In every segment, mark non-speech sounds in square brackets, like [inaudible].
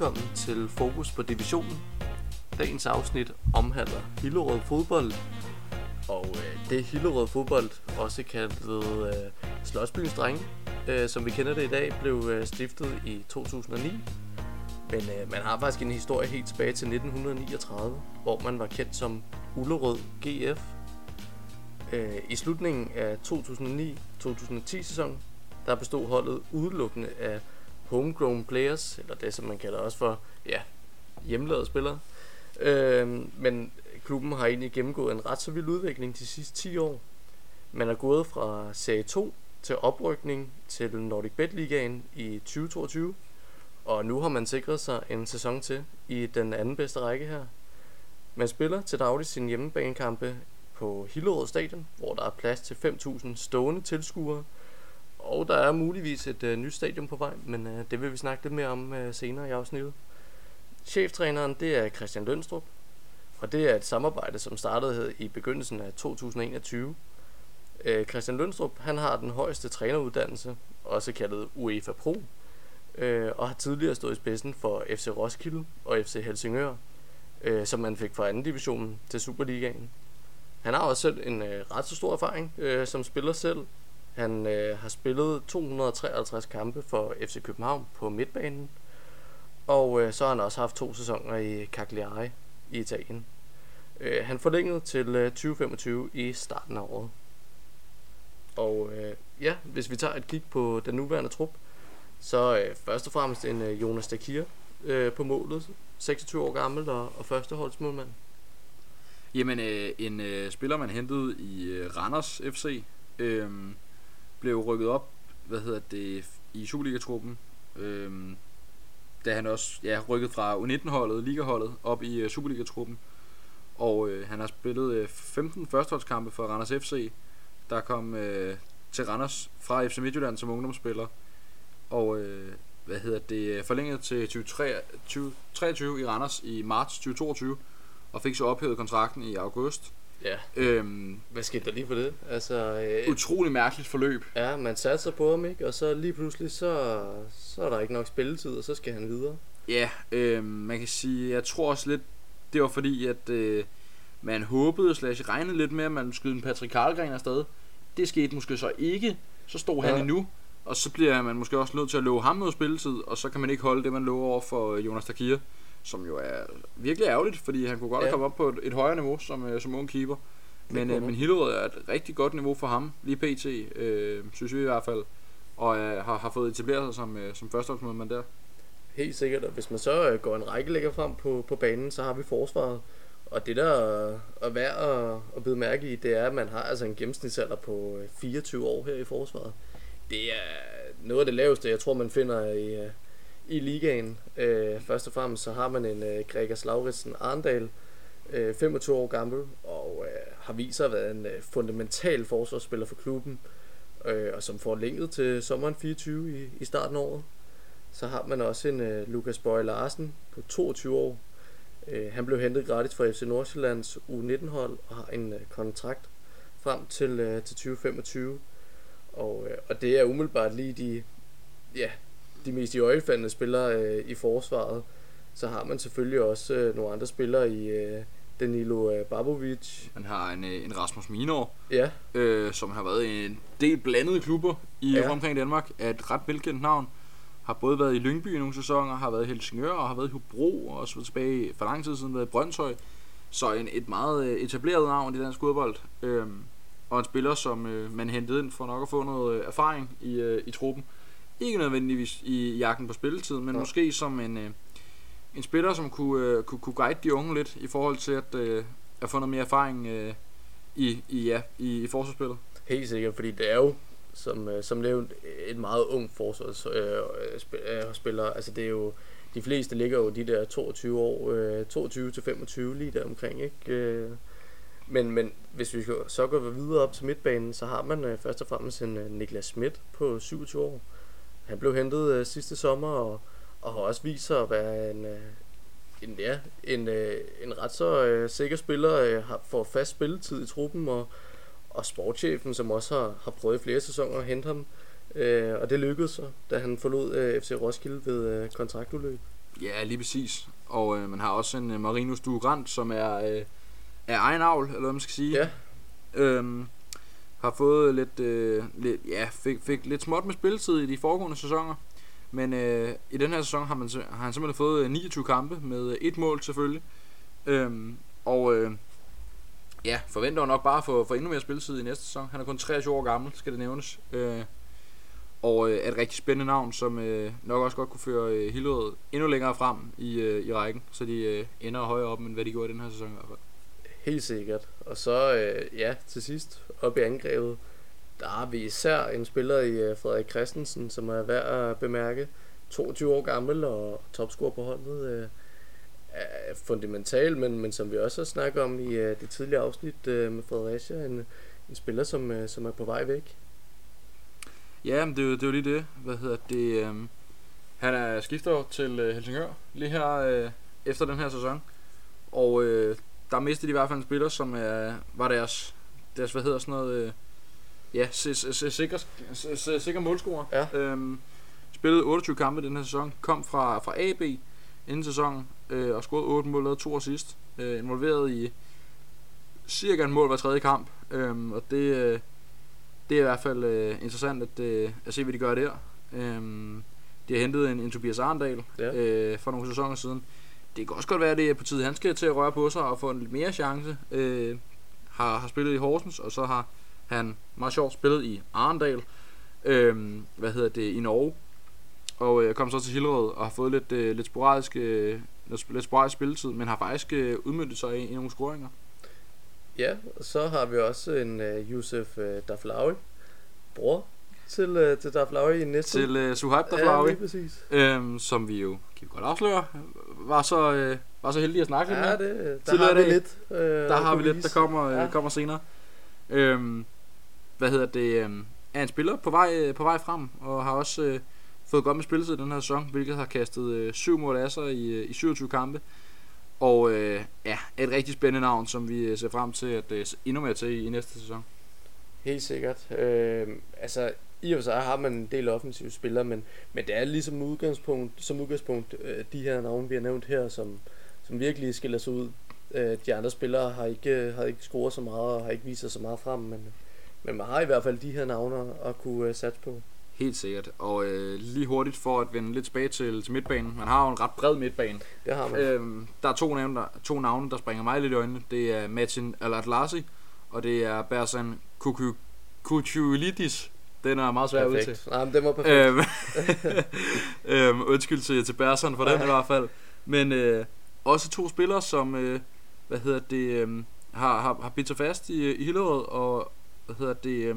velkommen til Fokus på Divisionen. Dagens afsnit omhandler Hillerød fodbold, og øh, det er Hillerød fodbold, også kaldet øh, Slottsbyens Drenge, øh, som vi kender det i dag, blev øh, stiftet i 2009. Men øh, man har faktisk en historie helt tilbage til 1939, hvor man var kendt som Ullerød GF. Øh, I slutningen af 2009-2010 sæsonen, der bestod holdet udelukkende af homegrown players, eller det som man kalder også for, ja, hjemmelavede spillere. Øh, men klubben har egentlig gennemgået en ret så vild udvikling de sidste 10 år. Man er gået fra Serie 2 til oprykning til Nordic Bet Ligaen i 2022, og nu har man sikret sig en sæson til i den anden bedste række her. Man spiller til daglig sine hjemmebanekampe på Hillerød Stadion, hvor der er plads til 5.000 stående tilskuere, og der er muligvis et øh, nyt stadion på vej, men øh, det vil vi snakke lidt mere om øh, senere i afsnittet. Cheftræneren det er Christian Lønstrup, og det er et samarbejde, som startede i begyndelsen af 2021. Øh, Christian Lønstrup han har den højeste træneruddannelse, også kaldet UEFA Pro, øh, og har tidligere stået i spidsen for FC Roskilde og FC Helsingør, øh, som man fik fra anden divisionen til Superligaen. Han har også selv en øh, ret så stor erfaring øh, som spiller selv, han øh, har spillet 253 kampe for FC København på midtbanen. Og øh, så har han også haft to sæsoner i Cagliari i Italien. Øh, han forlængede til øh, 2025 i starten af året. Og øh, ja, hvis vi tager et kig på den nuværende trup, så øh, først og fremmest en øh, Jonas Dakir øh, på målet, 26 år gammel og, og førsteholdsmålmand. Jamen, øh, en øh, spiller, man hentede i øh, Randers FC, øh, blev rykket op, hvad hedder det, i Superliga-truppen. Øhm, da han også ja, rykket fra U19-holdet, ligaholdet, op i uh, Superliga-truppen. Og øh, han har spillet øh, 15 førsteholdskampe for Randers FC, der kom øh, til Randers fra FC Midtjylland som ungdomsspiller. Og øh, hvad hedder det, øh, forlænget til 2023 i Randers i marts 2022, og fik så ophævet kontrakten i august. Ja. Øhm, Hvad skete der lige for det? Altså, øh, utrolig mærkeligt forløb. Ja, man satser på ham, ikke? Og så lige pludselig, så, så er der ikke nok spilletid, og så skal han videre. Ja, øh, man kan sige, jeg tror også lidt, det var fordi, at øh, man håbede, slash regnede lidt med, at man skyde en Patrick Karlgren afsted. Det skete måske så ikke. Så stod han ja. endnu, og så bliver man måske også nødt til at love ham noget spilletid, og så kan man ikke holde det, man lover over for Jonas Takir som jo er virkelig ærgerligt, fordi han kunne godt ja. komme op på et, et højere niveau som, øh, som ung keeper. Men, øh, men Hillerød er et rigtig godt niveau for ham, lige pt, øh, synes vi i hvert fald, og øh, har, har fået etableret sig som, øh, som førsteholdsmålmand der. Helt sikkert, og hvis man så øh, går en række længere frem på, på banen, så har vi forsvaret. Og det der er værd at, at bide mærke i, det er, at man har altså en gennemsnitsalder på 24 øh, år her i forsvaret. Det er noget af det laveste, jeg tror, man finder i, øh, i ligaen. Øh, først og fremmest så har man en øh, Gregers Lauritsen Arndal, øh, 25 år gammel, og øh, har vist sig at være en øh, fundamental forsvarsspiller for klubben, øh, og som får længet til sommeren 24 i, i starten af året. Så har man også en øh, Lukas Bøje Larsen på 22 år. Øh, han blev hentet gratis fra FC Nordsjællands U19-hold og har en øh, kontrakt frem til, øh, til 2025. Og, øh, og det er umiddelbart lige de, ja, de mest i øjefaldende spillere øh, i forsvaret. Så har man selvfølgelig også øh, nogle andre spillere i øh, Danilo øh, Babovic. Man har en, øh, en Rasmus Minor, ja. øh, som har været i en del blandede klubber i ja. omkring Danmark. Er et ret velkendt navn. Har både været i Lyngby i nogle sæsoner, har været i Helsingør og har været i Hobro, og også været tilbage for lang tid siden været i Brøndshøj. Så en, et meget øh, etableret navn i dansk fodbold. Øh, og en spiller, som øh, man hentede ind for nok at få noget øh, erfaring i, øh, i truppen. Ikke nødvendigvis i jagten på spilletid, men ja. måske som en, øh, en spiller, som kunne, øh, kunne, kunne guide de unge lidt i forhold til at, øh, at få noget mere erfaring øh, i, i, ja, i, i forsvarsspillet. Helt sikkert, fordi det er jo som, øh, som nævnt et meget ung forsvarsspiller. Øh, spiller. altså det er jo de fleste ligger jo de der 22 år, øh, 22 til 25 lige der omkring, ikke? Øh, men, men hvis vi så går videre op til midtbanen, så har man øh, først og fremmest en øh, Niklas Schmidt på 27 år, han blev hentet øh, sidste sommer og, og har også vist sig at være en, øh, en, ja, en, øh, en ret så øh, sikker spiller, øh, har, får fast spilletid i truppen, og, og sportschefen, som også har, har prøvet i flere sæsoner at hente ham, øh, og det lykkedes så, da han forlod øh, FC Roskilde ved øh, kontraktudløb. Ja, lige præcis. Og øh, man har også en øh, Marinus Dugrant, som er øh, er egen avl, eller hvad man skal sige. Ja. Øhm, har fået lidt, øh, lidt ja, fik, fik lidt småt med spilletid i de foregående sæsoner. Men øh, i den her sæson har, man, har han simpelthen fået øh, 29 kampe med øh, et mål selvfølgelig. Øhm, og øh, ja, forventer nok bare at få, få endnu mere spilletid i næste sæson. Han er kun 23 år gammel, skal det nævnes. Øh, og øh, er et rigtig spændende navn, som øh, nok også godt kunne føre øh, Hillerød endnu længere frem i, øh, i rækken, så de øh, ender højere op, end hvad de gjorde i den her sæson i hvert fald. Helt sikkert. Og så, øh, ja, til sidst, op i angrebet, der har vi især en spiller i øh, Frederik Christensen, som er værd at bemærke. 22 år gammel og topscorer på holdet. Øh, er fundamental, men, men som vi også har snakket om i øh, det tidligere afsnit øh, med Fredericia, en, en spiller, som, øh, som er på vej væk. Ja, men det er jo, det er jo lige det. Hvad hedder det? Øh, han er skifter til øh, Helsingør lige her øh, efter den her sæson. Og øh, der mistede de i hvert fald en spiller, som uh, var deres, deres, hvad hedder sådan noget, uh, ja, sikker, målscorer. Ja. Um, spillede 28 kampe den her sæson, kom fra, fra AB inden sæsonen, uh, og scorede 8 mål, lavede to assist, uh, involveret i cirka en mål hver tredje kamp. Um, og det, uh, det er i hvert fald uh, interessant at, uh, at se, hvad de gør der. Um, de har hentet en, en Tobias Arndal ja. uh, for nogle sæsoner siden. Det kan også godt være, at det er på tide, han skal til at røre på sig og få en lidt mere chance. Øh, har, har spillet i Horsens, og så har han meget sjovt spillet i Arendal. øh, hvad hedder det, i Norge. Og øh, kom så til Hillerød og har fået lidt, øh, lidt sporadisk, øh, lidt, lidt sporadisk spilletid, men har faktisk øh, udmyndtet sig i, i nogle scoringer. Ja, og så har vi også en øh, Josef øh, Daflaui, bror til, uh, til Daflawi i næste. Til uh, Suhaib Daflawi, ja, præcis. øhm, som vi jo, kan vi godt afsløre, var så, øh, var så heldige at snakke ja, lidt med. Det, der har vi lidt. Øh, der har vi lidt, der kommer, ja. øh, kommer senere. Øhm, hvad hedder det? Øh, er en spiller på vej, øh, på vej frem, og har også øh, fået godt med spilletid i den her sæson, hvilket har kastet øh, syv mål af sig i, øh, i 27 kampe. Og øh, ja, et rigtig spændende navn, som vi øh, ser frem til at øh, endnu mere til i, i næste sæson. Helt sikkert. Øh, altså, i og for sig har man en del offensive spillere, men, men det er ligesom udgangspunkt, som udgangspunkt øh, de her navne, vi har nævnt her, som, som virkelig skiller sig ud. Øh, de andre spillere har ikke, har ikke scoret så meget og har ikke vist sig så meget frem, men, men man har i hvert fald de her navne at kunne øh, satse på. Helt sikkert. Og øh, lige hurtigt for at vende lidt tilbage til, til midtbanen. Man har jo en ret bred midtbane. Det har man. Øhm, der er to navne, der, to navne, der springer mig lidt i øjnene. Det er Martin Al-Atlasi, og det er Bersan Kukulidis. Den er meget svær perfekt. ud til. Nej, men det var perfekt. Øhm, [laughs] øhm, undskyld til, til Bersan for den i hvert fald. Men øh, også to spillere, som øh, hvad hedder det, øh, har, har, har bidt sig fast i, i Hillerød, og hvad hedder det, øh,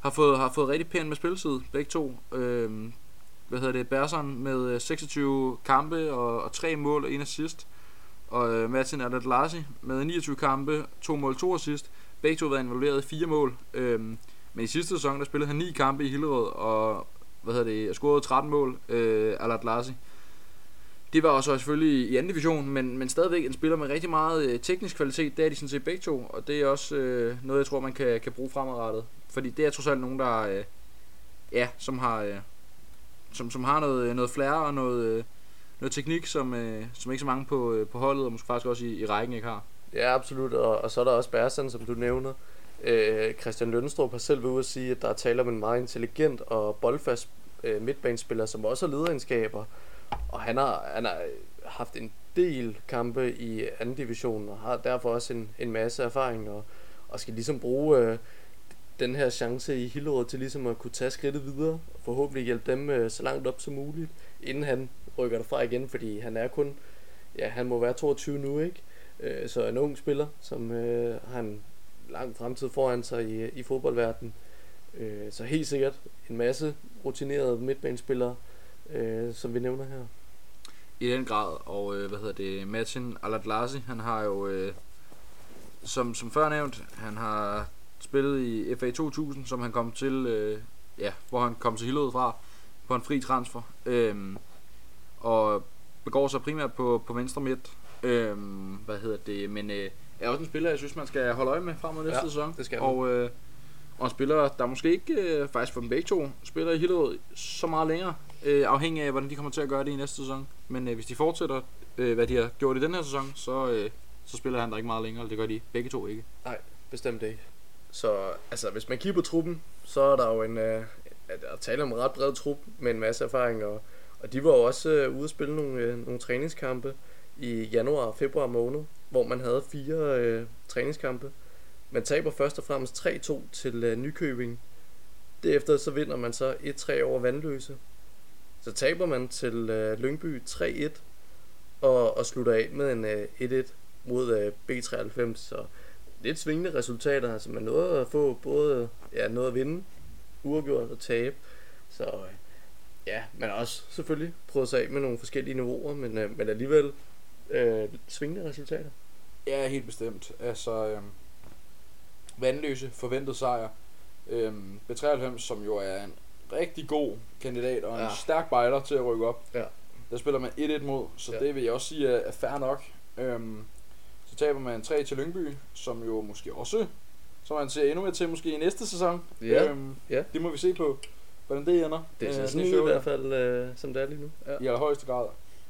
har fået, har fået rigtig pænt med spilletid, begge to. Øh, hvad hedder det, Bersan med 26 kampe og, og 3 mål og en assist. Og øh, Martin Adelazi med 29 kampe, 2 mål, 2 assist. Begge to har været involveret i 4 mål. Øh, men i sidste sæson, der spillede han 9 kampe i Hillerød, og hvad hedder det, scorede 13 mål, øh, Al-Atlasi. Det var også selvfølgelig i anden division, men, men stadigvæk en spiller med rigtig meget øh, teknisk kvalitet. Det er de sådan set begge to, og det er også øh, noget, jeg tror, man kan, kan bruge fremadrettet. Fordi det er trods alt nogen, der øh, ja, som har, øh, som, som har noget, øh, noget flair og noget, øh, noget teknik, som, øh, som ikke så mange på, øh, på holdet, og måske faktisk også i, i rækken ikke har. Ja, absolut. Og, og så er der også Bersen, som du nævner. Øh, Christian Lønstrup har selv været ude at sige, at der er tale om en meget intelligent og boldfast øh, midtbanespiller, som også har lederegenskaber. Og han har, han har haft en del kampe i anden division, og har derfor også en, en masse erfaring, og, og skal ligesom bruge øh, den her chance i Hillerød til ligesom at kunne tage skridtet videre, og forhåbentlig hjælpe dem øh, så langt op som muligt, inden han rykker derfra igen, fordi han er kun, ja, han må være 22 nu, ikke? Øh, så en ung spiller, som øh, har en lang fremtid foran sig i, i fodboldverdenen. Øh, så helt sikkert en masse rutinerede midtbanespillere, øh, som vi nævner her. I den grad, og øh, hvad hedder det, Martin Aladlasi, han har jo, øh, som, som før nævnt, han har spillet i FA 2000, som han kom til, øh, ja, hvor han kom til Hillerød fra, på en fri transfer, øh, og begår sig primært på, på venstre midt, øh, hvad hedder det, men øh, er også en spiller, jeg synes, man skal holde øje med frem mod næste Ja, sæson. det skal man. og, øh, og en spiller, der måske ikke, øh, faktisk for dem begge to, spiller i Hillerød så meget længere. øh, afhængig af, hvordan de kommer til at gøre det i næste sæson. Men øh, hvis de fortsætter, øh, hvad de har gjort i den her sæson, så, øh, så spiller han der ikke meget længere, det gør de begge to ikke. Nej, bestemt ikke. Så altså, hvis man kigger på truppen, så er der jo en, øh, at, at tale om en ret bred trup med en masse erfaring, og, og de var jo også øh, ude at spille nogle, øh, nogle træningskampe i januar og februar måned, hvor man havde fire øh, træningskampe. Man taber først og fremmest 3-2 til øh, Nykøbing. Derefter så vinder man så 1-3 over Vandløse. Så taber man til øh, Lyngby 3-1 og, og slutter af med en øh, 1-1 mod øh, B93. Så lidt svingende resultater. Altså man nåede at få både ja, noget at vinde, uafgjort og tabe. Så øh, ja, man har også selvfølgelig prøvet sig af med nogle forskellige niveauer, men, øh, men alligevel øh, svingende resultater. Ja, helt bestemt. Altså, øh, vandløse forventet sejr. Øh, B93, som jo er en rigtig god kandidat og en Ja. stærk bejler til at rykke op. Ja. Der spiller man 1-1 mod, så Ja. det vil jeg også sige er, er fair nok. Øhm, så taber man 3 til Lyngby, som jo måske også, som man ser endnu mere til måske i næste sæson. Ja. Øhm, Ja. Det må vi se på, hvordan det ender. Det ser Øh, sådan det ud i hvert fald, øh, som det er lige nu. Ja. I allerhøjeste grad.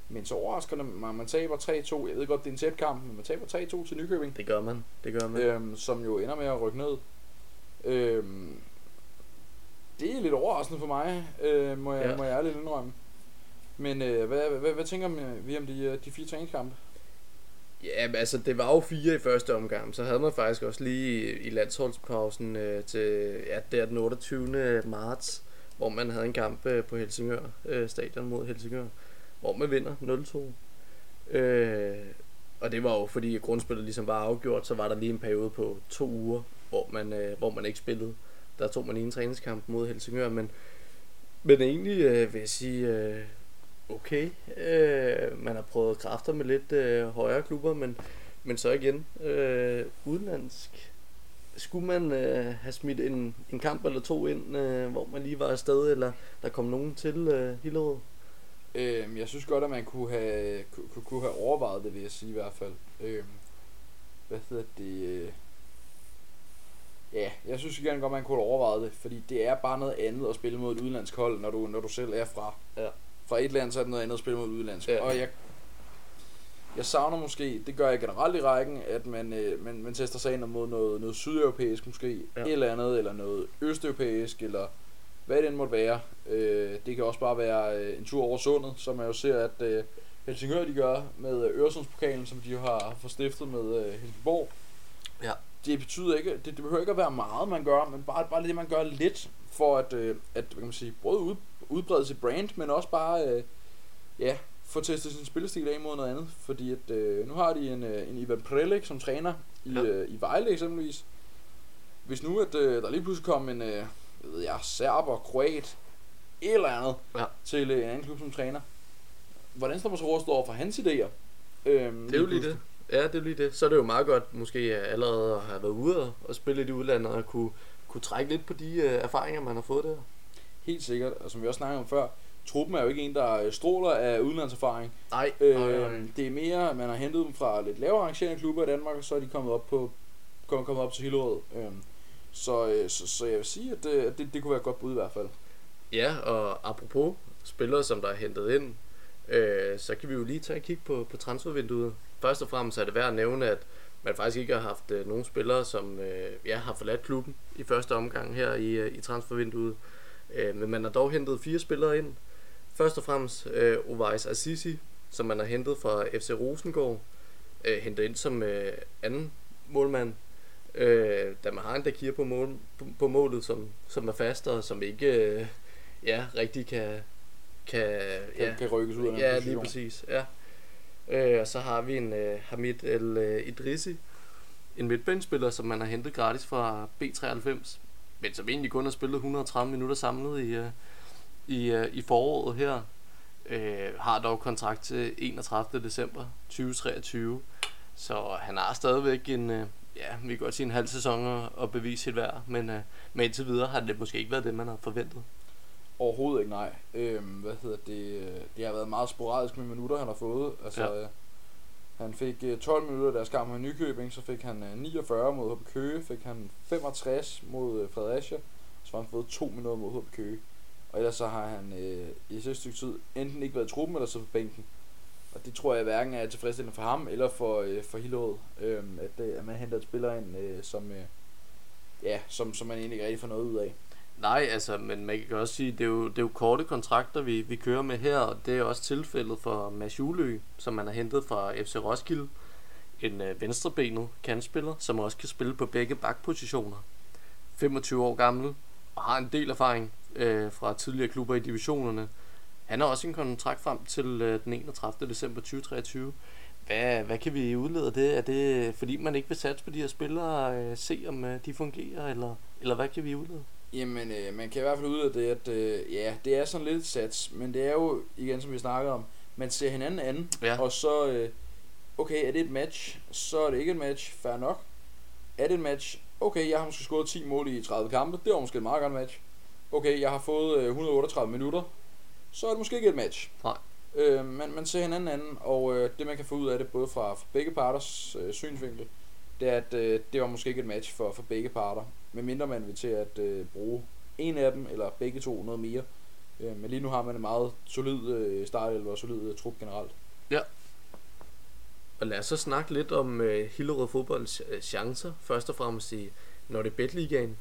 Men så overrasker det mig, man taber 3-2. Jeg ved godt, det er en tæt kamp, men man taber 3-2 til Nykøbing. Det gør man. Det gør man. øhm, som jo ender med at rykke ned. Øhm, det er lidt overraskende for mig, øh, må, jeg, Ja. må jeg ærligt indrømme. Men øh, hvad, hvad, hvad, hvad tænker vi om de, øh, de fire træningskampe? Ja, altså det var jo fire i første omgang, så havde man faktisk også lige i, landsholdspausen øh, til ja, der den 28. marts, hvor man havde en kamp øh, på Helsingør øh, stadion mod Helsingør, hvor man vinder 0-2. Øh, og det var jo fordi grundspillet ligesom var afgjort, så var der lige en periode på to uger, hvor man, øh, hvor man ikke spillede. Der tog man en træningskamp mod Helsingør, men, men egentlig øh, vil jeg sige, øh, okay. Øh, man har prøvet kræfter med lidt øh, højere klubber, men, men så igen, øh, udenlandsk. Skulle man øh, have smidt en, en kamp eller to ind, øh, hvor man lige var afsted, eller der kom nogen til øh, Hillerød? Øhm, jeg synes godt, at man kunne have, kunne, kunne have overvejet det, vil jeg sige i hvert fald. Øhm, hvad hedder det? øh, Ja, jeg synes igen godt, man kunne have overvejet det, fordi det er bare noget andet at spille mod et udlandsk hold, når du, når du selv er fra, Ja. fra et land, så er det noget andet at spille mod et udlandsk. Ja. Og jeg, jeg savner måske, det gør jeg generelt i rækken, at man, øh, man, man tester sig ind mod noget, noget sydeuropæisk måske, ja. et eller andet, eller noget østeuropæisk, eller hvad det end måtte være. Øh, det kan også bare være øh, en tur over sundet, som man jo ser, at øh, Helsingør de gør med øh, Øresundspokalen, som de jo har fået stiftet med øh, Helsingborg. Ja. Det betyder ikke, det, det behøver ikke at være meget, man gør, men bare, bare det, man gør lidt for at, øh, at hvad kan man sige, både ud, udbrede sit brand, men også bare øh, ja, få testet sin spillestil af mod noget andet. Fordi at, øh, nu har de en, øh, en Ivan Prelik som træner i, ja. øh, i Vejle eksempelvis. Hvis nu at øh, der lige pludselig kom en, øh, hvad ved jeg, serber, kroat, et eller andet Ja. til øh, en anden klub som træner. Hvordan står man så rustet over for hans idéer? Øhm, Det er jo lige det. Ja, det er jo lige det. Så er det jo meget godt måske øh, allerede at have været ude og- spille i udlandet, og kunne, kunne trække lidt på de øh, erfaringer, man har fået der. Helt sikkert, og som vi også snakkede om før, truppen er jo ikke en, der øh, stråler af udenlandserfaring. Nej, Øh, det er mere, man har hentet dem fra lidt lavere arrangerende klubber i Danmark, og så er de kommet op på kommet op til Hillerød. Øh, så, øh, så, så jeg vil sige, at øh, det, det, det kunne være et godt bud i hvert fald. Ja, og apropos spillere, som der er hentet ind, øh, så kan vi jo lige tage et kig på, på transfervinduet. Først og fremmest er det værd at nævne, at man faktisk ikke har haft øh, nogen spillere, som øh, ja, har forladt klubben i første omgang her i, øh, i transfervinduet. Øh, men man har dog hentet fire spillere ind. Først og fremmest øh, Ovais Assisi, som man har hentet fra FC Rosengård. Øh, hentet ind som øh, anden målmand. Øh, da man har en Dakir på, mål, på, på målet, som, som er fast og som ikke øh, ja, rigtig kan, kan, Kan, ja, kan rykkes ud af den ja, position. lige præcis. Ja. Øh, og så har vi en øh, Hamid El øh, Idrissi, en midtbanespiller, som man har hentet gratis fra B93, men som egentlig kun har spillet 130 minutter samlet i, øh, i, øh, i foråret her. Øh, har dog kontrakt til 31. december 2023, så han har stadigvæk en, øh, ja, vi kan godt sige en halv sæson at- at bevise sit værd, men, øh, men indtil videre har det måske ikke været det, man har forventet. Overhovedet ikke, nej. Øhm, hvad hedder det? øh, Det har været meget sporadisk med minutter, han har fået. Altså, Ja. ja. han fik øh, 12 minutter af deres kamp med Nykøbing, så fik han øh, 49 mod HB Køge, fik han 65 mod øh, Fredericia, så har han fået 2 minutter mod HB Køge. Og ellers så har han øh, i sidste stykke tid enten ikke været i truppen eller så på bænken. Og det tror jeg hverken er tilfredsstillende for ham eller for, øh, for Hillerød, øh, at, øh, at man henter et spiller ind, øh, som, øh, ja, som, som man egentlig ikke rigtig får noget ud af. Nej, altså, men man kan også sige, det er jo, det er jo korte kontrakter, vi, vi kører med her, og det er også tilfældet for Mads Julø, som man har hentet fra FC Roskilde. En øh, venstrebenet kantspiller, som også kan spille på begge bakpositioner. 25 år gammel, og har en del erfaring øh, fra tidligere klubber i divisionerne. Han har også en kontrakt frem til øh, den 31. december 2023. Hvad, hvad kan vi udlede af det? Er det fordi man ikke vil satse på de her spillere, øh, se om øh, de fungerer, eller, eller hvad kan vi udlede? Jamen, øh, man kan i hvert fald udlede det, at øh, ja, det er sådan lidt sats, men det er jo, igen som vi snakker om, man ser hinanden anden, ja. og så, øh, okay, er det et match, så er det ikke et match, fair nok. Er det et match, okay, jeg har måske scoret 10 mål i 30 kampe, det var måske et meget godt match. Okay, jeg har fået øh, 138 minutter, så er det måske ikke et match. Nej. Øh, man, man ser hinanden anden, og øh, det man kan få ud af det, både fra, fra begge parters øh, synsvinkel, det er, at øh, det var måske ikke et match for, for begge parter. Medmindre man vil til at øh, bruge en af dem, eller begge to noget mere. Øh, men lige nu har man en meget solid øh, startelver og solid øh, trup generelt. Ja. Og lad os så snakke lidt om øh, Hillerød fodbolds øh, chancer. Først og fremmest i Nordic Bet Ligaen.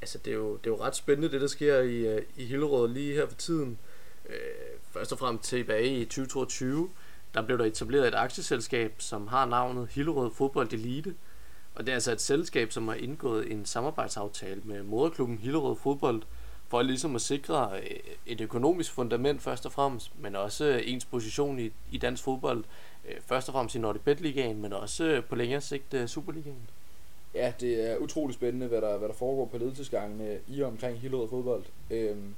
Altså det er, jo, det er jo ret spændende det der sker i, øh, i Hillerød lige her for tiden. Øh, først og fremmest tilbage i 2022 der blev der etableret et aktieselskab, som har navnet Hillerød Fodbold Elite. Og det er altså et selskab, som har indgået en samarbejdsaftale med moderklubben Hillerød Fodbold, for ligesom at sikre øh, et økonomisk fundament først og fremmest, men også øh, ens position i, i dansk fodbold, øh, først og fremmest i Nordic Bet Ligaen, men også på længere sigt Superligaen. Ja, det er utrolig spændende, hvad der, hvad der foregår på ledelsesgangene i og omkring Hillerød Fodbold. Øhm,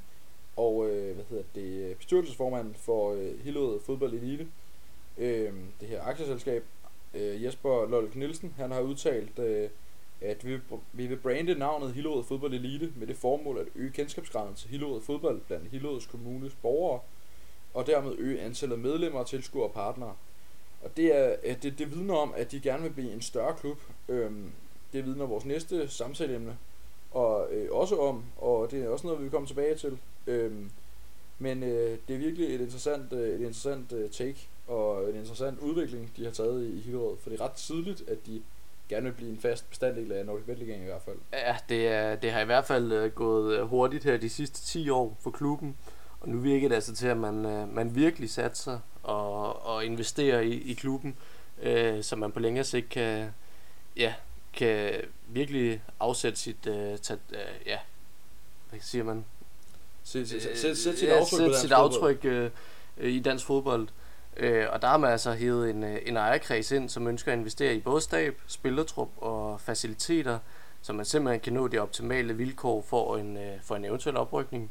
og øh, hvad hedder det, bestyrelsesformand for øh, Hillerød Fodbold Elite, øh, det her aktieselskab, øh, Jesper Lolk Nielsen, han har udtalt, øh, at vi, vi vil brande navnet Hillerød Fodbold Elite med det formål at øge kendskabsgraden til Hillerød Fodbold blandt Hillerøds Kommunes borgere, og dermed øge antallet af medlemmer, tilskuere og partnere. Og det, er, øh, det, det vidner om, at de gerne vil blive en større klub. Øhm, det vidner vores næste samtaleemne og øh, også om, og det er også noget, vi vil komme tilbage til. Øhm, men øh, det er virkelig et interessant, øh, et interessant øh, take og en interessant udvikling, de har taget i, Hillerød, for det er ret tydeligt, at de gerne vil blive en fast bestanddel af Nordic Bet i hvert fald. Ja, det, er, det har i hvert fald øh, gået øh, hurtigt her de sidste 10 år for klubben, og nu virker det altså til, at man, øh, man virkelig satser og, og investerer i, i klubben, øh, så man på længere sigt kan, ja, kan virkelig afsætte sit, øh, tat, øh, ja, hvad siger man? Sæt, sæt, sæt, sæt sit aftryk, ja, sæt sit aftryk øh, i dansk fodbold. Øh, og der har man altså hævet en, øh, en ejerkreds ind, som ønsker at investere i både stab, spillertrup og faciliteter, så man simpelthen kan nå de optimale vilkår for en, øh, for en eventuel oprykning.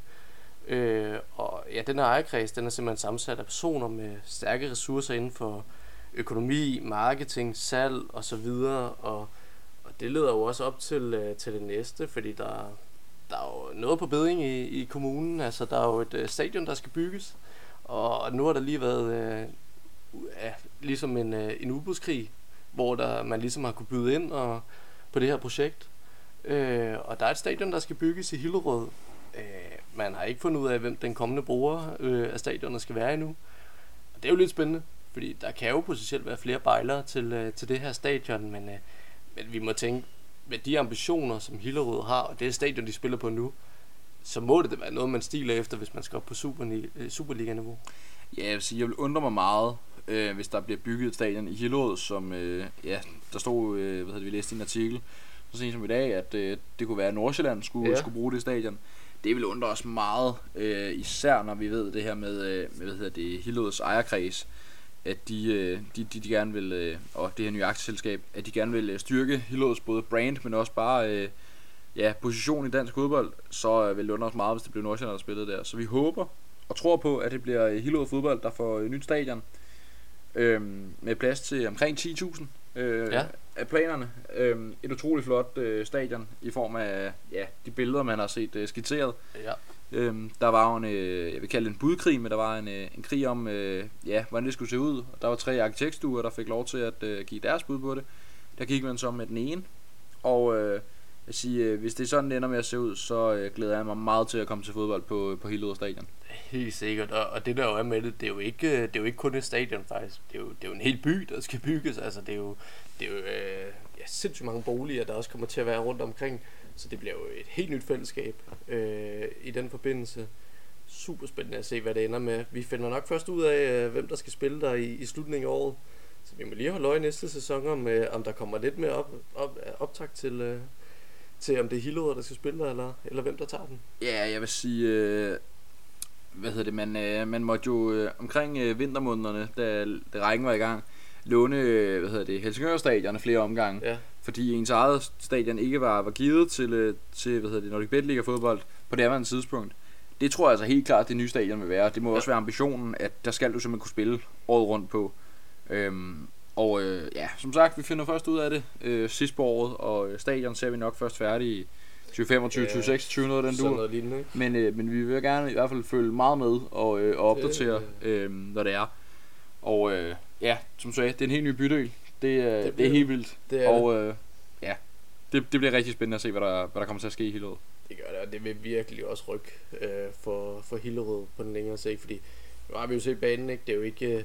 Øh, og ja, den her ejerkreds, den er simpelthen sammensat af personer med stærke ressourcer inden for økonomi, marketing, salg osv. Og, og det leder jo også op til, øh, til det næste, fordi der, der er jo noget på beding i, i kommunen. Altså, der er jo et øh, stadion, der skal bygges. Og nu har der lige været øh, ja, ligesom en, øh, en udbudskrig, hvor der, man ligesom har kunne byde ind og, på det her projekt. Øh, og der er et stadion, der skal bygges i Hillerød. Øh, man har ikke fundet ud af, hvem den kommende bruger øh, af stadionet skal være endnu. Og det er jo lidt spændende, fordi der kan jo potentielt være flere bejlere til, øh, til det her stadion, men, øh, men vi må tænke, med de ambitioner, som Hillerød har, og det stadion, de spiller på nu, så må det da være noget, man stiler efter, hvis man skal op på Super, øh, Superliga-niveau. Ja, jeg vil, sige, jeg vil undre mig meget, øh, hvis der bliver bygget et stadion i Hillerød, som, øh, ja, der stod, øh, hvad hedder det, vi læste i en artikel, så sent som i dag, at øh, det kunne være, at Nordsjælland skulle, ja. skulle bruge det stadion. Det vil undre os meget, øh, især når vi ved det her med, øh, hvad hedder det, Hillerøds ejerkreds, at de, øh, de, de, de gerne vil, øh, og det her nye aktieselskab, at de gerne vil øh, styrke Hillerøds både brand, men også bare øh, ja, position i dansk fodbold, så øh, vil det undre os meget, hvis det bliver Nordsjælland, der spillede der. Så vi håber og tror på, at det bliver Hillerød fodbold, der får nyt stadion øh, med plads til omkring 10.000 øh, ja. af planerne. Øh, et utroligt flot øh, stadion i form af ja, de billeder, man har set øh, skitseret. Ja. Øhm, der var jo en, øh, jeg vil kalde det en budkrig, men der var en, øh, en krig om, øh, ja, hvordan det skulle se ud. Og Der var tre arkitektstuer, der fik lov til at øh, give deres bud på det. Der gik man så med den ene, og øh, Jeg siger, øh, hvis det er sådan, det ender med at se ud, så øh, glæder jeg mig meget til at komme til fodbold på, øh, på Hillerød Stadion. Helt sikkert, og, og det der jo er med det, det er jo ikke, øh, det er jo ikke kun et stadion faktisk. Det er jo, det er jo en hel by, der skal bygges. Altså det er jo, det er jo øh, ja, sindssygt mange boliger, der også kommer til at være rundt omkring. Så det bliver jo et helt nyt fællesskab øh, i den forbindelse. Super spændende at se, hvad det ender med. Vi finder nok først ud af, øh, hvem der skal spille der i, i slutningen af året. Så vi må lige holde øje næste sæson, om, øh, om der kommer lidt mere op, op, optag til, øh, til, om det er Hillerød, der skal spille der, eller, eller hvem der tager den. Ja, jeg vil sige, øh, hvad hedder det, man, øh, man måtte jo øh, omkring øh, vintermånederne, da, da rækken var i gang, låne, hvad hedder det, Helsingør stadion flere omgange. Ja. Fordi ens eget stadion ikke var, var givet til, øh, til hvad hedder det, Nordic Bet Liga fodbold på det andet tidspunkt. Det tror jeg altså helt klart, det nye stadion vil være. Det må ja. også være ambitionen, at der skal du simpelthen kunne spille året rundt på. Øhm, og øh, ja, som sagt, vi finder først ud af det øh, sidst på året, og øh, stadion ser vi nok først færdig i 2025, Ja, 2026, noget den noget lignende, ikke? Men, øh, men vi vil gerne i hvert fald følge meget med og, øh, og opdatere, øh, når det er. Og øh, ja, som sagde, det er en helt ny bydel. Det, øh, det, det bliver er helt vildt. Det er og øh, ja, det, det bliver rigtig spændende at se, hvad der, hvad der kommer til at ske i hele året. Det gør det, og det vil virkelig også rykke øh, for, for Hillerød på den længere sigt, fordi nu har vi jo set banen, ikke? Det er jo ikke, øh,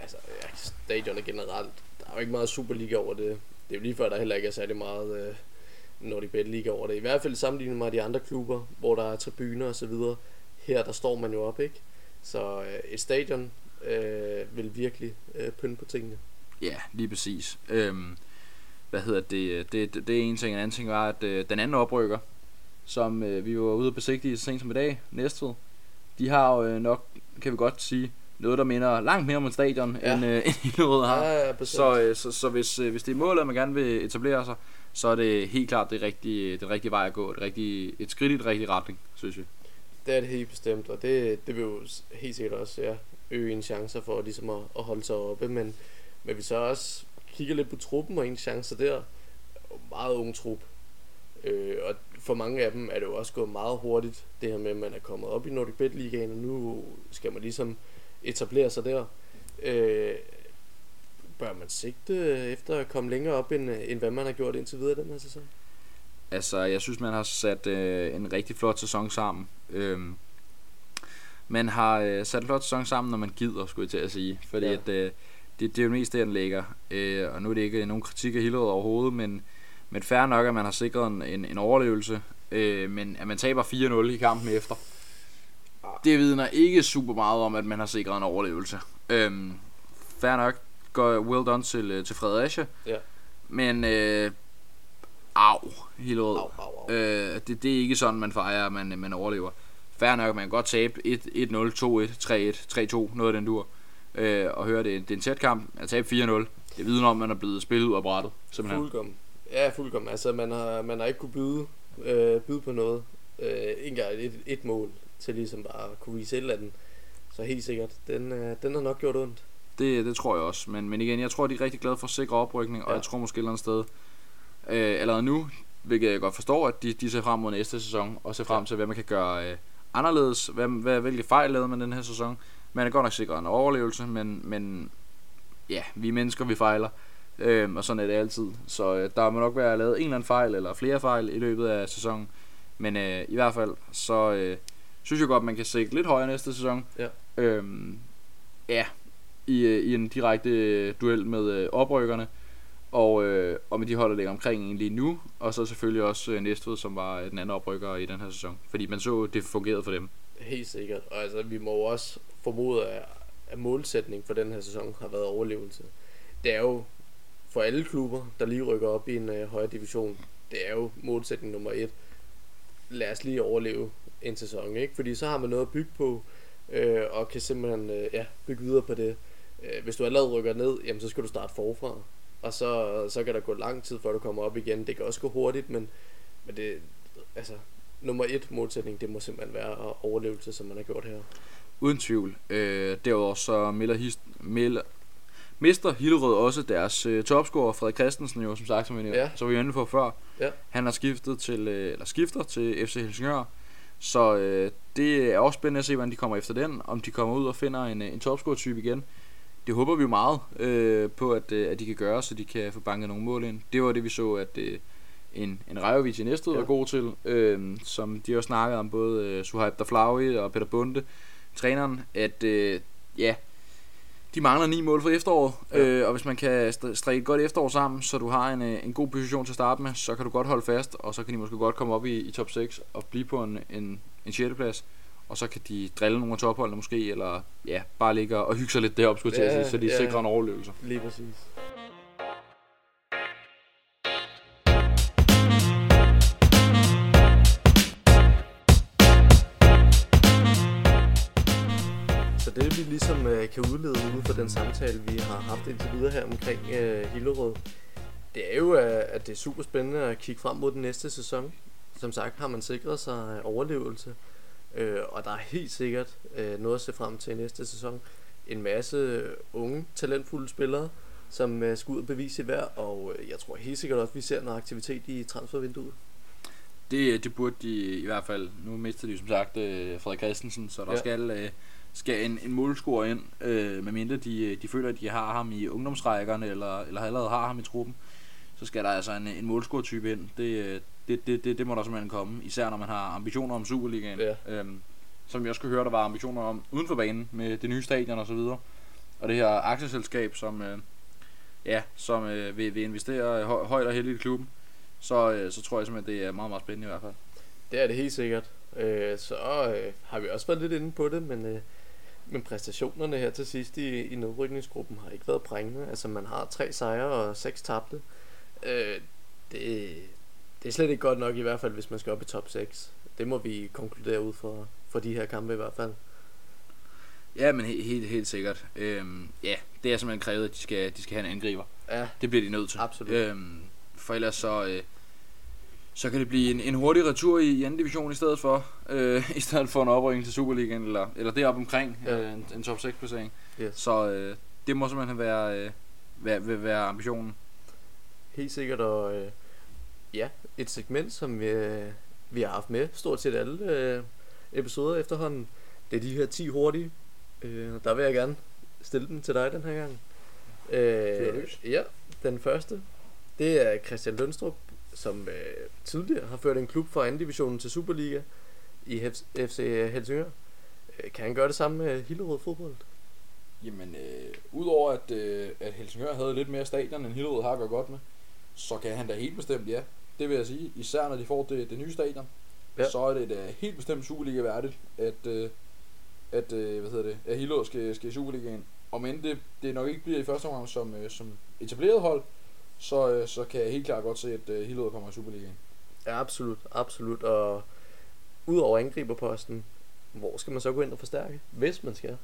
altså ja, stadionet generelt, der er jo ikke meget Superliga over det. Det er jo lige før, der heller ikke er særlig meget øh, Nordic Bet Liga over det. I hvert fald sammenlignet med de andre klubber, hvor der er tribuner og så videre. Her, der står man jo op, ikke? Så øh, et stadion øh, vil virkelig øh, pynte på tingene. Ja, lige præcis. Øhm, hvad hedder det? Det, det, det er en ting. En anden ting var, at øh, den anden oprykker, som øh, vi var ude at besigtige så sent som i dag, Næstved, de har jo øh, nok, kan vi godt sige, noget, der minder langt mere om et stadion, Ja. end, øh, [laughs] end Hillerød har. Ja, ja, bestemt. Så, øh, så, så hvis, øh, hvis det er målet, at man gerne vil etablere sig, så er det helt klart det rigtige, det rigtige vej at gå. Det rigtige, et skridt i den rigtige retning, synes jeg. Det er det helt bestemt, og det, det vil jo helt sikkert også ja, øge en chancer for ligesom at, at holde sig oppe, men, men vi så også kigger lidt på truppen og ens chancer der, meget ung trup. Øh, og for mange af dem er det jo også gået meget hurtigt, det her med, at man er kommet op i Nordic Bet Ligaen, og nu skal man ligesom etablere sig der. Øh, bør man sigte efter at komme længere op, end, end hvad man har gjort indtil videre den her sæson? Altså, jeg synes, man har sat øh, en rigtig flot sæson sammen. Øh, man har øh, sat flot sæson sammen, når man gider, skulle jeg til at sige. Fordi Ja. at, øh, det, det er jo mest det, den ligger. Øh, og nu er det ikke nogen kritik af Hillerød overhovedet, men, men fair nok, at man har sikret en, en, en overlevelse. Øh, men at man taber 4-0 i kampen efter, det vidner ikke super meget om, at man har sikret en overlevelse. Øhm, fair nok, går well done til, øh, til Fredericia. Ja. Men, øh, au, Hillerød. Au, au, au. Øh, det, det er ikke sådan, man fejrer, at man, man overlever. Fair nok, man kan godt tabe 1-0, 2-1, 3-1, 3-2, noget af den dur. Øh, og høre, det, det er en tæt kamp. At tabe 4-0, det vidner om, at man er blevet spillet ud af brættet. Simpelthen. Fuldkommen. Ja, fuldkommen. Altså, man har, man har ikke kunne byde, øh, byde på noget. Øh, ikke engang et, et mål til ligesom bare at kunne vise et eller andet. Så helt sikkert, den, øh, den har nok gjort ondt. Det, det tror jeg også. Men, men igen, jeg tror, de er rigtig glade for at sikre oprykning, og Ja. jeg tror måske et eller andet sted, øh, allerede nu, hvilket jeg godt forstår, at de, de ser frem mod næste sæson, og ser frem Ja. til, hvad man kan gøre øh, anderledes. Hvad, hvad, hvilke fejl lavede man den her sæson. Man er godt nok sikret en overlevelse, men, men ja, vi er mennesker, vi fejler. Øhm, og sådan er det altid. Så øh, der må nok være lavet en eller anden fejl, eller flere fejl i løbet af sæsonen. Men øh, i hvert fald, så øh, synes jeg godt, man kan sigte lidt højere næste sæson. Ja. Øhm, ja, i, øh, i en direkte øh, duel med øh, oprykkerne. Og, øh, og med de hold, der ligger omkring en lige nu. Og så selvfølgelig også øh, Næstved, som var den anden oprykker i den her sæson. Fordi man så, det fungerede for dem. Helt sikkert. Og altså, vi må jo også formode, at, målsætningen målsætning for den her sæson har været overlevelse. Det er jo for alle klubber, der lige rykker op i en øh, højere division, det er jo målsætning nummer et. Lad os lige overleve en sæson, ikke? Fordi så har man noget at bygge på, øh, og kan simpelthen øh, ja, bygge videre på det. Øh, hvis du allerede rykker ned, jamen så skal du starte forfra. Og så, så kan der gå lang tid, før du kommer op igen. Det kan også gå hurtigt, men, men det, altså, nummer et målsætning, det må simpelthen være overlevelse, som man har gjort her. Uden tvivl. Øh, derudover så melder, his, melder, mister Hillerød også deres øh, topscorer, Frederik Christensen jo, som sagt, som vi, Ja. så vi inde på før. Ja. Han har skiftet til, øh, eller skifter til FC Helsingør. Så øh, det er også spændende at se, hvordan de kommer efter den. Om de kommer ud og finder en, øh, en topscorer-type igen. Det håber vi jo meget øh, på, at, øh, at de kan gøre, så de kan få banket nogle mål ind. Det var det, vi så, at, øh, en, en Rajovic i næste ja. er god til, øh, som de har snakket om, både øh, Suhaib Daflawi og Peter Bunde, træneren, at øh, ja, de mangler ni mål for efteråret, ja. øh, og hvis man kan strikke et godt efterår sammen, så du har en, øh, en god position til at starte med, så kan du godt holde fast, og så kan de måske godt komme op i, i top 6 og blive på en, en, en 6. plads og så kan de drille nogle af topholdene måske, eller ja, bare ligge og hygge sig lidt deroppe, skulle ja, til at sige, så de ja, sikrer en overlevelse. Lige præcis. Så det vi ligesom uh, kan udlede ud fra den samtale, vi har haft indtil videre her omkring uh, Hillerød, det er jo, uh, at det er super spændende at kigge frem mod den næste sæson. Som sagt har man sikret sig overlevelse. Øh, og der er helt sikkert øh, noget at se frem til næste sæson. En masse unge, talentfulde spillere, som øh, skal ud og bevise hver, og øh, jeg tror helt sikkert også, at vi ser noget aktivitet i transfervinduet. Det, det burde de i hvert fald. Nu mister de som sagt øh, Frederik Christensen, så der ja. skal, øh, skal en, en målscorer ind, øh, medmindre de, de føler, at de har ham i ungdomsrækkerne, eller, eller allerede har ham i truppen. Så skal der altså en, en målscorer-type ind. Det, øh, det, det, det, det må der simpelthen komme, især når man har ambitioner om Superligaen. Ja. Øhm, som jeg også kunne høre, der var ambitioner om uden for banen med det nye stadion og så videre. Og det her aktieselskab, som, øh, ja, som øh, vil, vil investere høj, højt og heldigt i klubben, så, øh, så tror jeg simpelthen, det er meget, meget spændende i hvert fald. Det er det helt sikkert. Øh, så øh, har vi også været lidt inde på det, men, øh, men præstationerne her til sidst i, i nedrykningsgruppen har ikke været prængende. Altså man har tre sejre og seks tabte. Øh, det, det er slet ikke godt nok i hvert fald, hvis man skal op i top 6. Det må vi konkludere ud for, for de her kampe i hvert fald. Ja, men helt, helt, helt sikkert. Øhm, ja, det er simpelthen krævet, at de skal, de skal have en angriber. Ja. Det bliver de nødt til. Absolut. Øhm, for ellers så, øh, så kan det blive en, en hurtig retur i, i anden division i stedet for, øh, [laughs] i stedet for en oprykning til Superligaen, eller, eller det op omkring ja. øh, en, en top 6 placering. Yes. Så øh, det må simpelthen være, øh, være, være ambitionen. Helt sikkert, og øh, ja, et segment, som vi, vi har haft med stort set alle øh, episoder efterhånden. Det er de her 10 hurtige. Øh, der vil jeg gerne stille dem til dig den her gang. Øh, ja, den første, det er Christian Lønstrup, som øh, tidligere har ført en klub fra anden divisionen til Superliga i FC Helsingør. Øh, kan han gøre det samme med Hillerød fodbold? Jamen, øh, udover at, øh, at Helsingør havde lidt mere stadion, end Hillerød har gået godt med, så kan han da helt bestemt, ja. Det vil jeg sige. Især når de får det, det nye stadion. Ja. Så er det da helt bestemt Superliga værdigt, at, øh, at, øh, hvad hedder det, at Hillerød skal, skal i Superligaen. Og men det, det nok ikke bliver i første omgang som, øh, som etableret hold, så, øh, så kan jeg helt klart godt se, at øh, Hillerød kommer i Superligaen. Ja, absolut, absolut. Og udover angriberposten, hvor skal man så gå ind og forstærke, hvis man skal?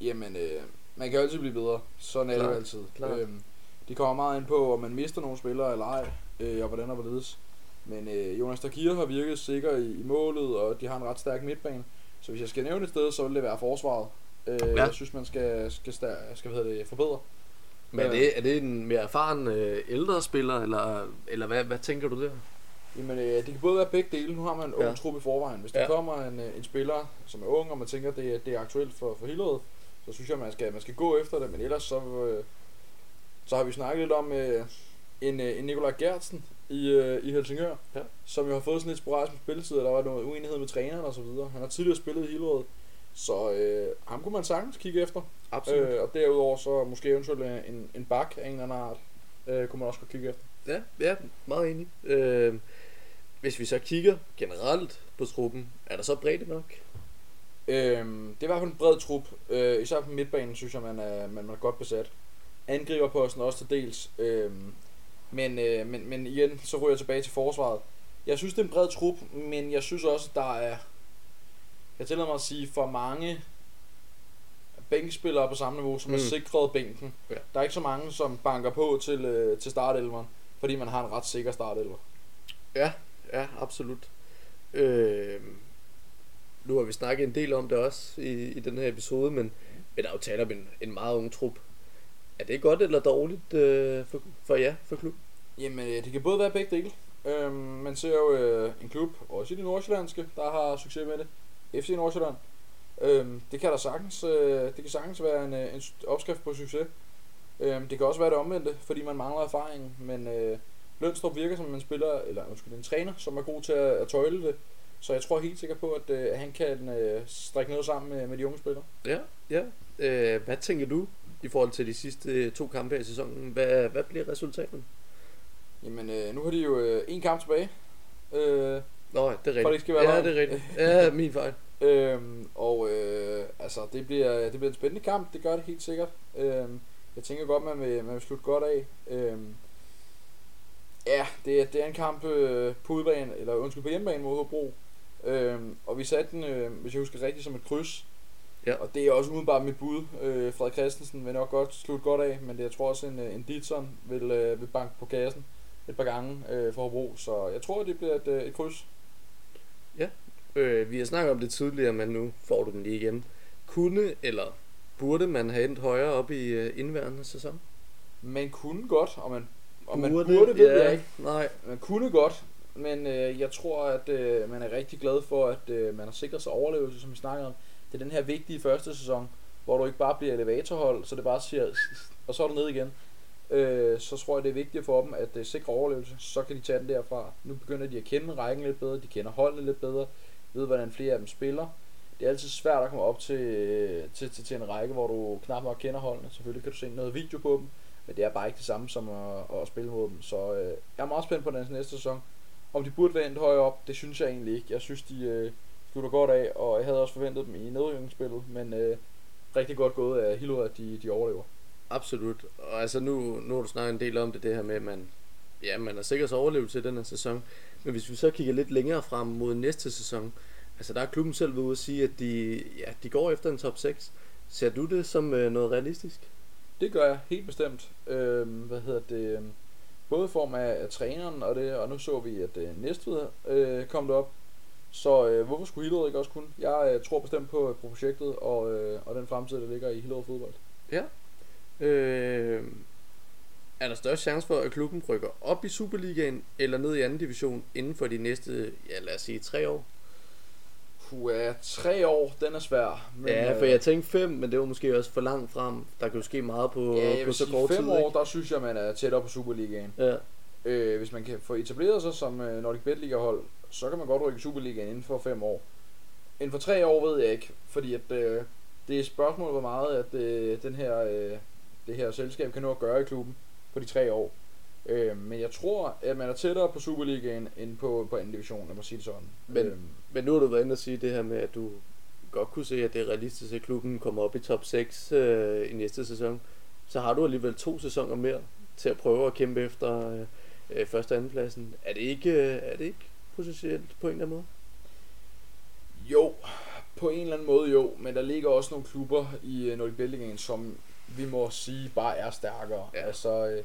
Jamen, øh, man kan altid blive bedre. Sådan er det jo altid. Klart. Øhm, det kommer meget ind på, om man mister nogle spillere eller ej øh, og hvordan og hvorledes. Men øh, Jonas Dakir har virket sikker i, i målet, og de har en ret stærk midtbane. Så hvis jeg skal nævne et sted, så vil det være forsvaret. Øh, ja. Jeg synes, man skal, skal, skal, skal hvad det, forbedre. Men er det, er det en mere erfaren øh, ældre spiller, eller, eller hvad, hvad tænker du der? Jamen, øh, det kan både være begge dele. Nu har man en ung ja. trup i forvejen. Hvis der ja. kommer en, øh, en spiller, som er ung, og man tænker, det, det er aktuelt for, for Hillerød, så synes jeg, man skal, man skal gå efter det. Men ellers så, øh, så har vi snakket lidt om øh, en, øh, en Nikolaj Gertsen i, øh, i Helsingør, ja. som jo har fået sådan lidt sporadisk på spilletid, og der var noget uenighed med træneren og så videre. Han har tidligere spillet i Hillerød, så øh, ham kunne man sagtens kigge efter. Absolut. Øh, og derudover så måske eventuelt en, en bak af en eller anden art, øh, kunne man også godt kigge efter. Ja, ja meget enig. Øh, hvis vi så kigger generelt på truppen, er der så bredt nok? Øhm, det er i hvert fald en bred trup. Øh, især på midtbanen synes jeg, man er, man, man er godt besat. Angriberposten også til dels. Øhm, men, øh, men, men igen, så ryger jeg tilbage til forsvaret. Jeg synes, det er en bred trup, men jeg synes også, der er, jeg tillader mig at sige, for mange bænkspillere på samme niveau, som mm. er sikret bænken. Ja. Der er ikke så mange, som banker på til, øh, til startelveren, fordi man har en ret sikker startelver. Ja, ja, absolut. Øh, nu har vi snakket en del om det også i, i den her episode, men, men der er jo tale om en, en meget ung trup. Er det godt eller dårligt øh, for, for jer, for klubben? Jamen, øh, det kan både være begge dele. Øhm, man ser jo øh, en klub, også i det nordsjællandske, der har succes med det. FC Nordsjælland. Øhm, det kan der sagtens, øh, det kan sagtens være en, øh, en opskrift på succes. Øhm, det kan også være det omvendte, fordi man mangler erfaring, men, øh, Lønstrup virker som en spiller, eller undskyld, en træner, som er god til at, at tøjle det. Så jeg tror helt sikkert på, at øh, han kan øh, strikke noget sammen med, med de unge spillere. Ja, ja. Øh, hvad tænker du i forhold til de sidste øh, to kampe her i sæsonen? Hvad, hvad bliver resultatet? Jamen, øh, nu har de jo øh, en kamp tilbage. Øh, Nå, det er rigtigt. For det skal være ja, det er rigtigt. [laughs] Ja, min fejl. Øhm, og øh, altså, det bliver, det bliver en spændende kamp, det gør det helt sikkert. Øhm, jeg tænker godt, man vil, man vil slutte godt af. Øhm, ja, det er, det er en kamp øh, på udebane, eller undskyld, på hjemmebane mod Hobro. Øhm, og vi satte den, øh, hvis jeg husker rigtigt, som et kryds. Ja. Og det er også umiddelbart mit bud. Øh, Frederik Christensen vil nok godt slutte godt af, men det, jeg tror også, en, øh, en Ditson vil, øh, vil banke på kassen et par gange øh, for Hobro. Så jeg tror, det bliver et, øh, et kryds. Øh, vi har snakket om det tidligere, men nu får du den lige igen. Kunne eller burde man have endt højere op i øh, indværende sæson? Man kunne godt, og man, og man burde, burde ved ja, jeg ikke. Nej. Man kunne godt, men øh, jeg tror, at øh, man er rigtig glad for, at øh, man har sikret sig overlevelse, som vi snakkede om. Det er den her vigtige første sæson, hvor du ikke bare bliver elevatorhold, så det bare siger, [laughs] og så er du ned igen. Øh, så tror jeg, det er vigtigt for dem at øh, sikre overlevelse. Så kan de tage den derfra. Nu begynder de at kende rækken lidt bedre, de kender holdene lidt bedre, ved hvordan flere af dem spiller. Det er altid svært at komme op til, til, til, til en række, hvor du knap nok kender holdene. Selvfølgelig kan du se noget video på dem, men det er bare ikke det samme som at, at spille mod dem. Så øh, jeg er meget spændt på den næste sæson. Om de burde være endt højere op, det synes jeg egentlig ikke. Jeg synes, de øh, slutter godt af, og jeg havde også forventet dem i nedrykningsspillet, men øh, rigtig godt gået af Hillerød, at de, de overlever. Absolut. Og altså nu, nu har du snakket en del om det, det her med, at man, ja, man har sikkert overlevelse i den her sæson. Men hvis vi så kigger lidt længere frem mod næste sæson, altså der er klubben selv ved at sige, at de, ja, de går efter en top 6. Ser du det som øh, noget realistisk? Det gør jeg helt bestemt. Øh, hvad hedder det? Både i form af, af træneren og det, og nu så vi, at øh, Næstved øh, kom derop. Så øh, hvorfor skulle Hillerød ikke også kunne? Jeg øh, tror bestemt på, på projektet og, øh, og den fremtid, der ligger i Hillerød fodbold. Ja. Øh, er der størst chance for, at klubben rykker op i Superligaen eller ned i anden division inden for de næste, ja lad os sige, tre år? Puh, ja, tre år, den er svær. Men, ja, for jeg tænkte fem, men det var måske også for langt frem. Der kan jo ske meget på, ja, på så kort fem tid. år, ikke? der synes jeg, man er tættere på Superligaen. Ja. Øh, hvis man kan få etableret sig som øh, Nordic Bet Liga hold, så kan man godt rykke Superligaen inden for fem år. Inden for tre år ved jeg ikke, fordi at, øh, det er et spørgsmål, hvor meget at øh, den her, øh, det her selskab kan nå at gøre i klubben på de tre år. Øh, men jeg tror, at man er tættere på Superligaen end på, på anden division, lad mig sige det sådan. Men- øh, Men nu har du været inde og sige det her med, at du godt kunne se, at det er realistisk, at klubben kommer op i top 6 øh, i næste sæson. Så har du alligevel to sæsoner mere til at prøve at kæmpe efter øh, øh første og anden pladsen. Er det ikke, øh, er det ikke potentielt på en eller anden måde? Jo, på en eller anden måde jo, men der ligger også nogle klubber i uh, Nordic Bet Ligaen, som vi må sige bare er stærkere. Ja. Altså, øh,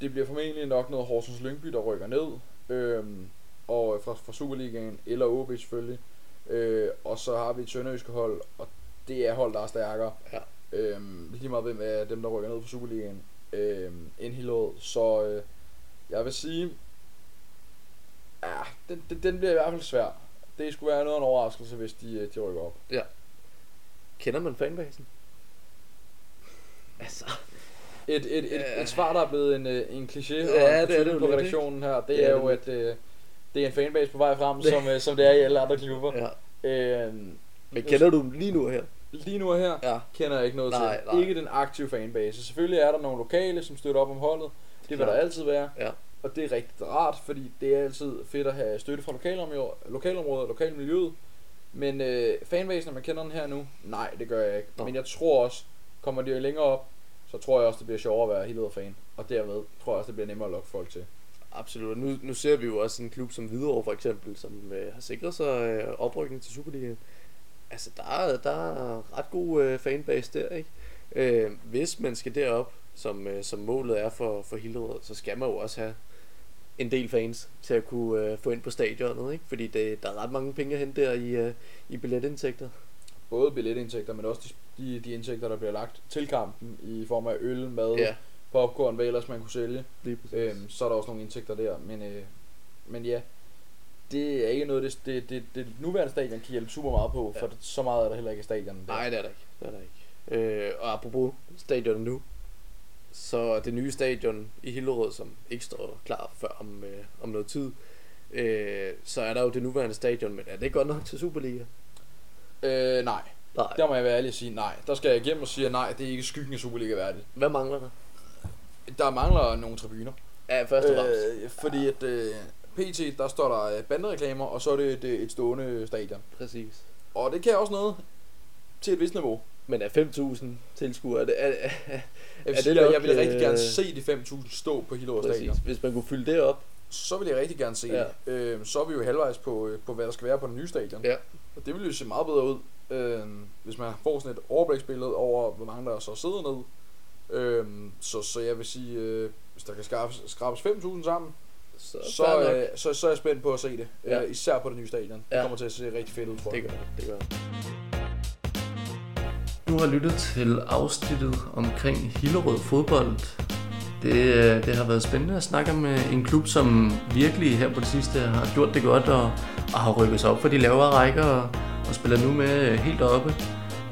det bliver formentlig nok noget Horsens Lyngby, der rykker ned, øhm, og fra, fra Superligaen, eller OB selvfølgelig. Øh, og så har vi et sønderjyske hold, og det er hold, der er stærkere. Ja. Øhm, lige meget hvem er dem, der rykker ned fra Superligaen, øhm, end Hillerød. Så øh, jeg vil sige, ja, den, den, den bliver i hvert fald svær. Det skulle være noget af en overraskelse, hvis de, øh, de rykker op. Kender man fanbasen? Altså, Et, et, et, Ja. et svar, der er blevet en, øh, en kliché Ja, og det er en det på redaktionen her, det, Det er, er jo, at øh, det er en fanbase på vej frem, som, øh, som det er i alle andre klubber. ja. Øhm, Men kender du dem lige nu her? lige nu her Ja. kender jeg ikke noget Nej, til. nej. Ikke den aktive fanbase. Selvfølgelig er der nogle lokale, som støtter op om holdet. Det vil der altid være. Ja. Og det er rigtig rart, fordi det er altid fedt at have støtte fra lokalområder, lokalområder lokalmiljøet. Men øh, fanbasen, når man kender den her nu, nej, det gør jeg ikke. Nå. Men jeg tror også, kommer de længere op, så tror jeg også, det bliver sjovere at være helt fan. Og derved tror jeg også, det bliver nemmere at lokke folk til. Absolut. Og Nu, nu ser vi jo også en klub som Hvidovre for eksempel, som øh, har sikret sig øh, oprykning til Superligaen. Altså, der er, der er ret god øh, fanbase der, ikke? Øh, hvis man skal derop, som, øh, som målet er for, for Hillerød, så skal man jo også have en del fans til at kunne øh, få ind på stadionet, ikke? Fordi det, der er ret mange penge at hente der i, øh, i billetindtægter. Både billetindtægter, men også de, de, de indtægter, der bliver lagt til kampen i form af øl, mad, Ja, popcorn, hvad ellers man kunne sælge. Øhm, så er der også nogle indtægter der, men, øh, men ja, det er ikke noget, det, det, det, det nuværende stadion kan hjælpe super meget på, for Ja. så meget er der heller ikke i stadion. Der. Nej, det er der ikke. Det er der ikke. Øh, og apropos stadionet nu, så det nye stadion i Hillerød, som ikke står klar før om, øh, om noget tid, øh, så er der jo det nuværende stadion, men er det godt nok til Superliga? Øh, nej. Nej. Der må jeg være ærlig og sige nej. Der skal jeg igennem og sige, at nej, det er ikke skyggen af Superliga værdigt. Hvad mangler der? Der mangler nogle tribuner. Ja, først og fremmest. Øh, fordi at øh, PT, der står der øh, bandereklamer, og så er det et, et stående stadion. Præcis. Og det kan også noget til et vist niveau. Men er 5.000 tilskuere, er det, er, er, Jeg vil, det sige, nok, jeg vil rigtig øh, gerne se de 5.000 stå på Hillerød. Stadion. Hvis man kunne fylde det op, Så vil jeg rigtig gerne se Ja. det. Øh, så er vi jo halvvejs på, øh, på, hvad der skal være på den nye stadion. Ja. Og det vil jo se meget bedre ud, øh, hvis man får sådan et overbliksbillede over, hvor mange der så sidder ned. Øh, så, så jeg vil sige, øh, hvis der kan skrabes, skrabes 5.000 sammen, så, så, øh, så, så er jeg spændt på at se det. Ja. Øh, især på det nye stadion. Det Ja. kommer til at se rigtig fedt ud, tror jeg. Det gør det, det gør det. Du har lyttet til afsnittet omkring Hillerød fodbold. Det, øh, det har været spændende at snakke med en klub, som virkelig her på det sidste har gjort det godt og, og har rykket sig op for de lavere rækker og, og spiller nu med øh, helt oppe.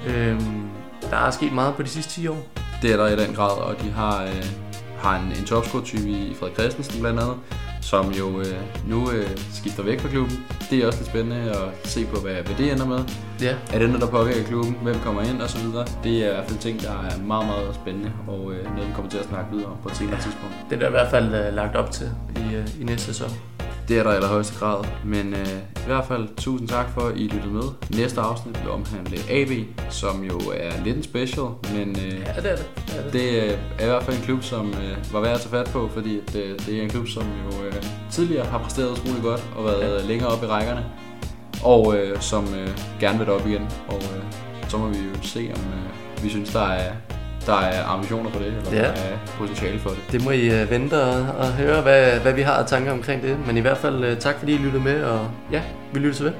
Øhm, der er sket meget på de sidste 10 år. Det er der i den grad, og de har, øh, har en, en topscore-type i Frederik Christensen blandt andet, som jo øh, nu øh, skifter væk fra klubben. Det er også lidt spændende at se på, hvad, hvad det ender med. Ja, Er det noget, der påvirker klubben? Hvem kommer ind og så videre? Det er i hvert fald ting, der er meget, meget spændende, og øh, noget, vi kommer til at snakke videre om på et senere tidspunkt. det er der i hvert fald øh, lagt op til i, øh, i næste sæson. Det er der i allerhøjeste grad, men øh, i hvert fald tusind tak for, at I lyttede med. Næste afsnit vil omhandle AB, som jo er lidt en special, men øh, Ja, det er det. det, er det. det øh, er i hvert fald en klub, som øh, var værd at tage fat på, fordi at, øh, det er en klub, som jo øh, tidligere har præsteret utrolig godt og været ja. længere oppe i rækkerne, og øh, som øh, gerne vil op igen. Og øh, så må vi jo se, om øh, vi synes, der er, der er ambitioner på det, eller Ja. der er potentiale for det. Det må I øh, vente og, og høre, hvad, hvad vi har af tanker omkring det. Men i hvert fald øh, tak, fordi I lyttede med, og ja, vi lyttes ved.